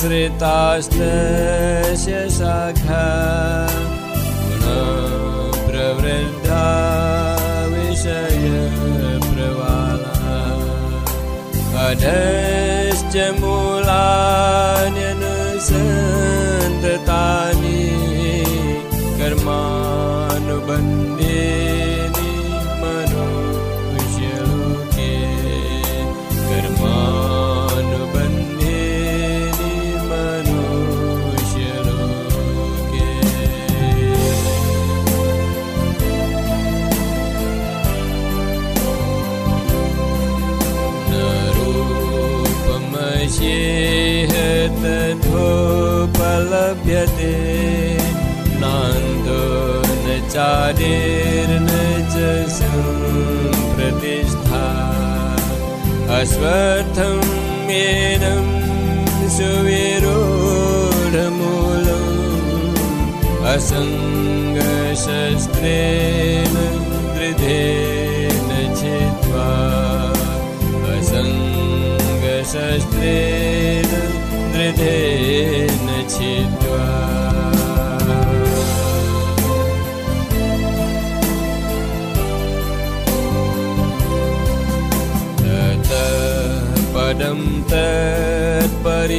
प्रसृतास्तस्य शाखा पुनः प्रवृद्धा विषयप्रवाला अधश्च मूलान्यनुसन्ततानि नान्तो न च सम्प्रतिष्ठा अस्वर्थं येनं सुविरूढमूलम् असङ्गशस्त्रेण दृढेन छित्त्वा असङ्गशस्त्रेण छित्त्वा ततः पदं तत्परिमार्गितव्यम्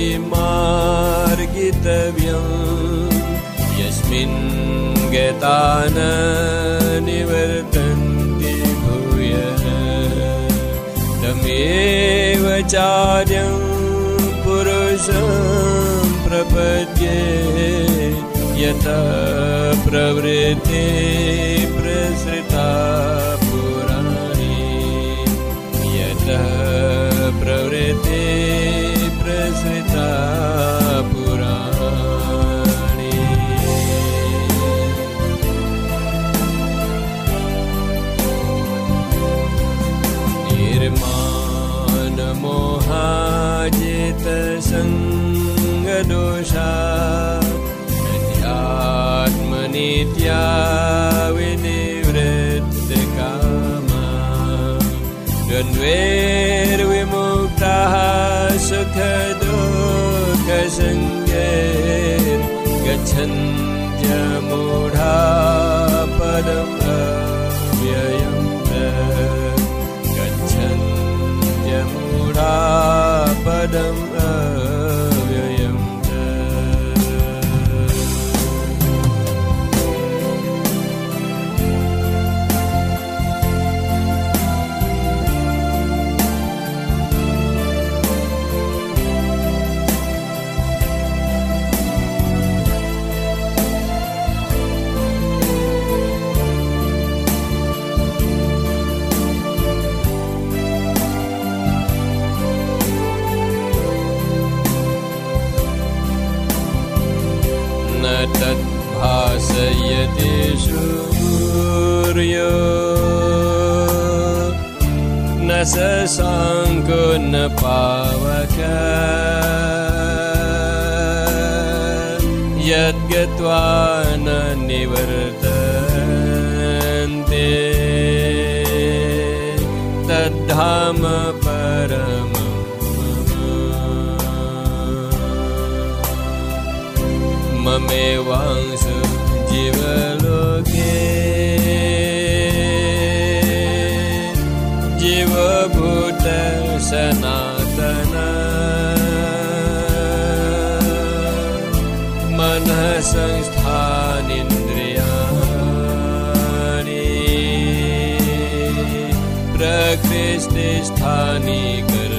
यस्मिन् गता न निवर्तन्ति भूयः। तमेव चार्यं प्रपद्ये यतः प्रवृत्ते प्रसृता पुराणी। यतः विनिवृत्तकामा द्वन्द्वैर्विमुक्ताः सुखदुःखसङ्गैर्गच्छन्त्यमूढा पदम् अव्ययं गच्छन्त्यमूढा पदम् यद्गत्वा न निवर्तन्ते तद्धाम परमम् ममेवांसु जीवलोके जीवभूत सनातन संस्थानिन्द्रियाणि प्रकृष्टिस्थानि कर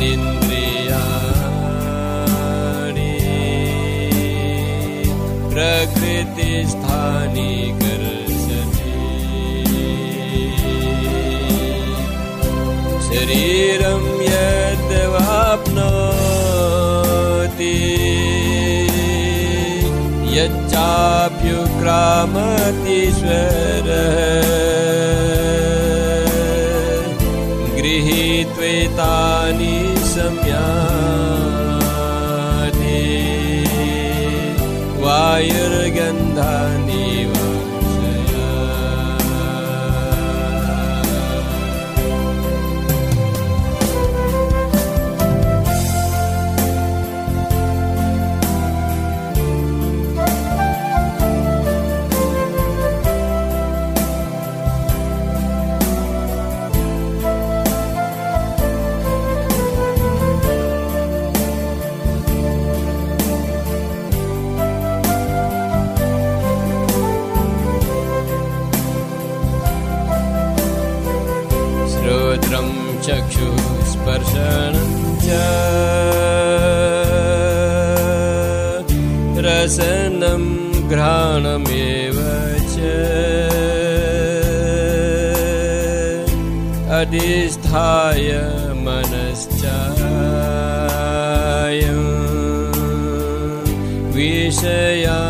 संस्थानिन्द्रियाणि प्रकृतिस्थानि कर्षति। शरीरं यद्वाप्नोति यच्चाप्युक्रामतीश्वरः गृहीत्वेतानि सम्याति वायुर्गन्धानि श्रोत्रं चक्षुस्पर्शनं च रसनं घ्राणमेव च अधिष्ठाय मनश्चायं विषयानुपसेवते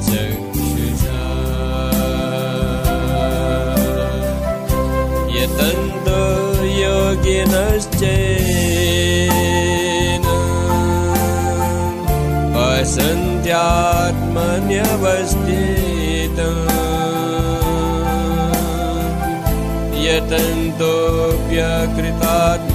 वसन्त्यात्मन्यवस्थितम् यतन्तोऽप्यकृतात्मानो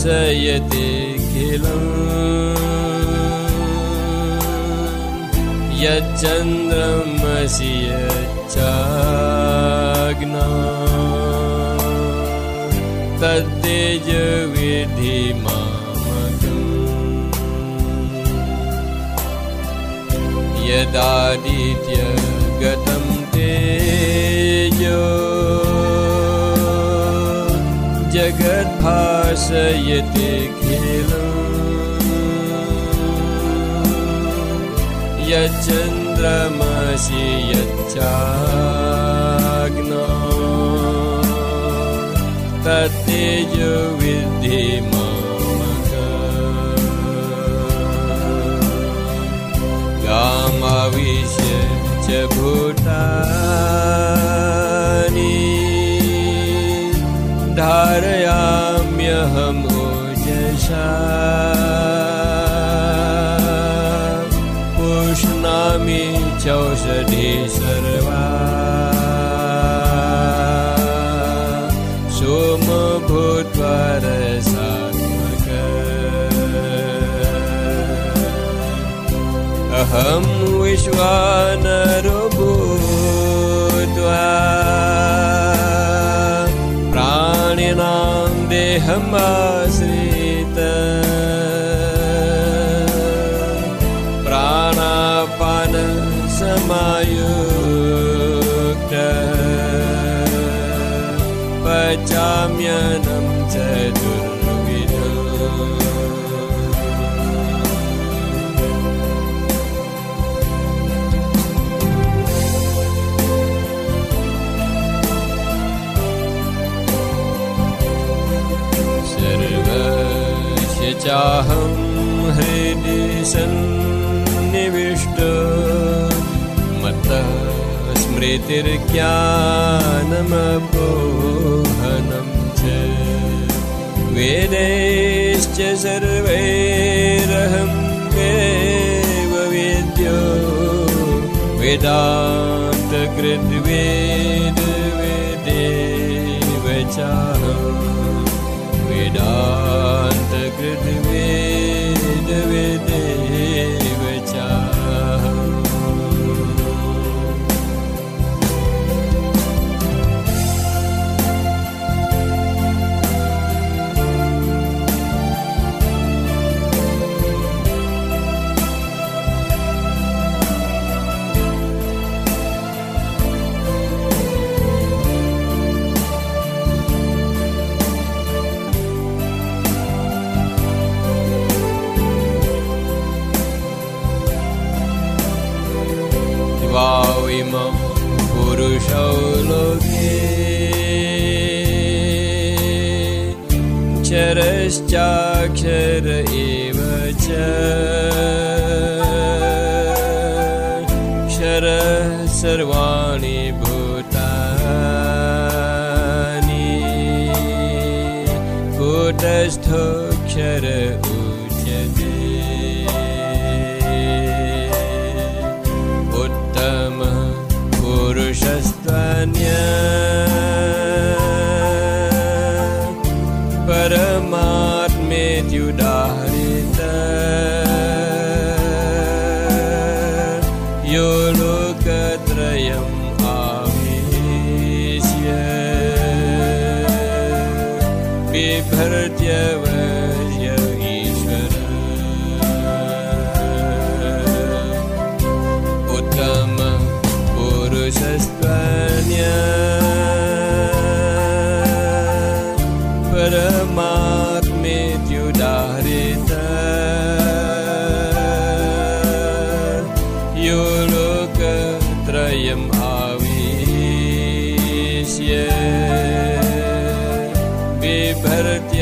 जगद्भासयते खिलम् यच्चन्द्रमसि यच्चाग्ना तद्तेजविधि मामकम् यदादित्य जगद्भासयते खिलम् यच्चन्द्रमसि यच्चाग्नो तत्तेजो विद्धि मामकम् गामाविश्य च भूतानि चौषधि सर्वा सोम भूत्वा रसात्मक अहं विश्वानरुभूत्वा प्राणिनां देहमाश्रित स्मृतिर्ज्ञानमपोहनं च वेदैश्च सर्वैरहं वेद्यो वेदान्तकृद्वेद वेदेव चाहम् वेदान्तकृद्वेद सर्वाणि भूतानि कूटस्थोऽक्षर उच्यते। उत्तमः पुरुषस्त्वन्य i perdziełek.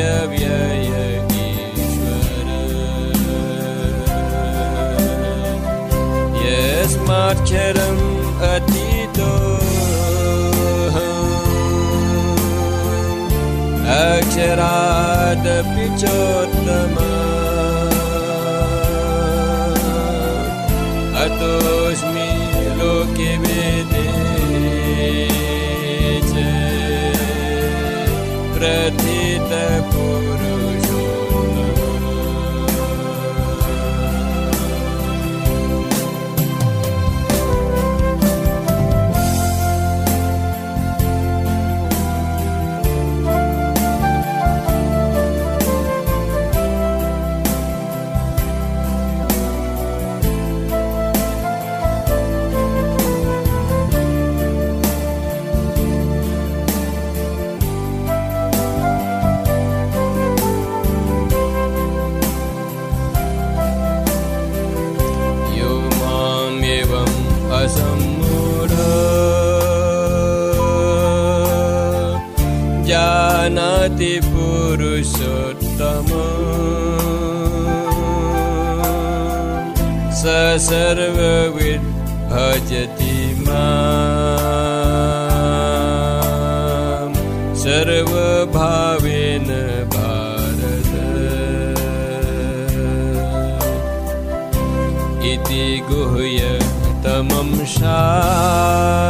बिभर्त्यव्यय ईश्वर यस्माक्षरम् अतीतो अक्षरादपि चोत्तम अतोऽस्मि लोके वेदे च पुरुषोत्तम स सर्वविद् भजति माम् सर्वभावेन भारत इति गुह्यतमं शास्त्रम्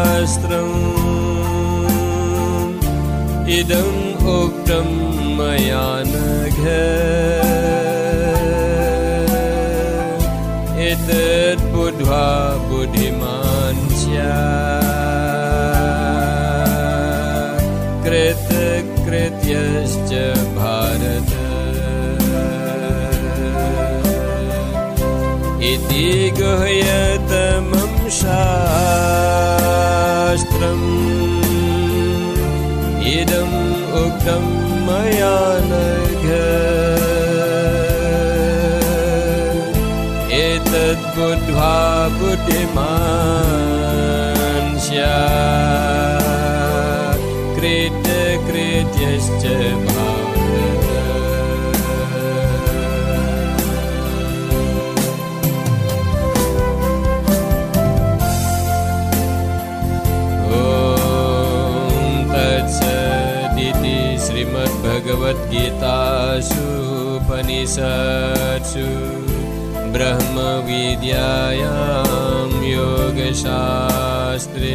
कृतकृत्यश्च भारत। इति गुह्यतमं शास्त्रम्। इदम् उक्तं मया नघ। एतद्बुद्ध्वा बुद्धिमान् स्यात् ॐ तत्सदिति श्रीमद्भगवद्गीतासूपनिषत्सु ब्रह्मविद्यायां योगशास्त्रे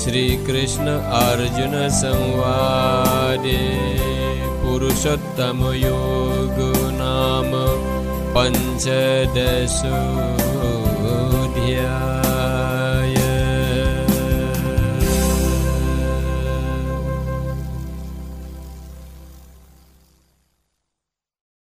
श्रीकृष्ण अर्जुनसंवादे पुरुषोत्तमयोगो नाम पञ्चदशोऽध्यायः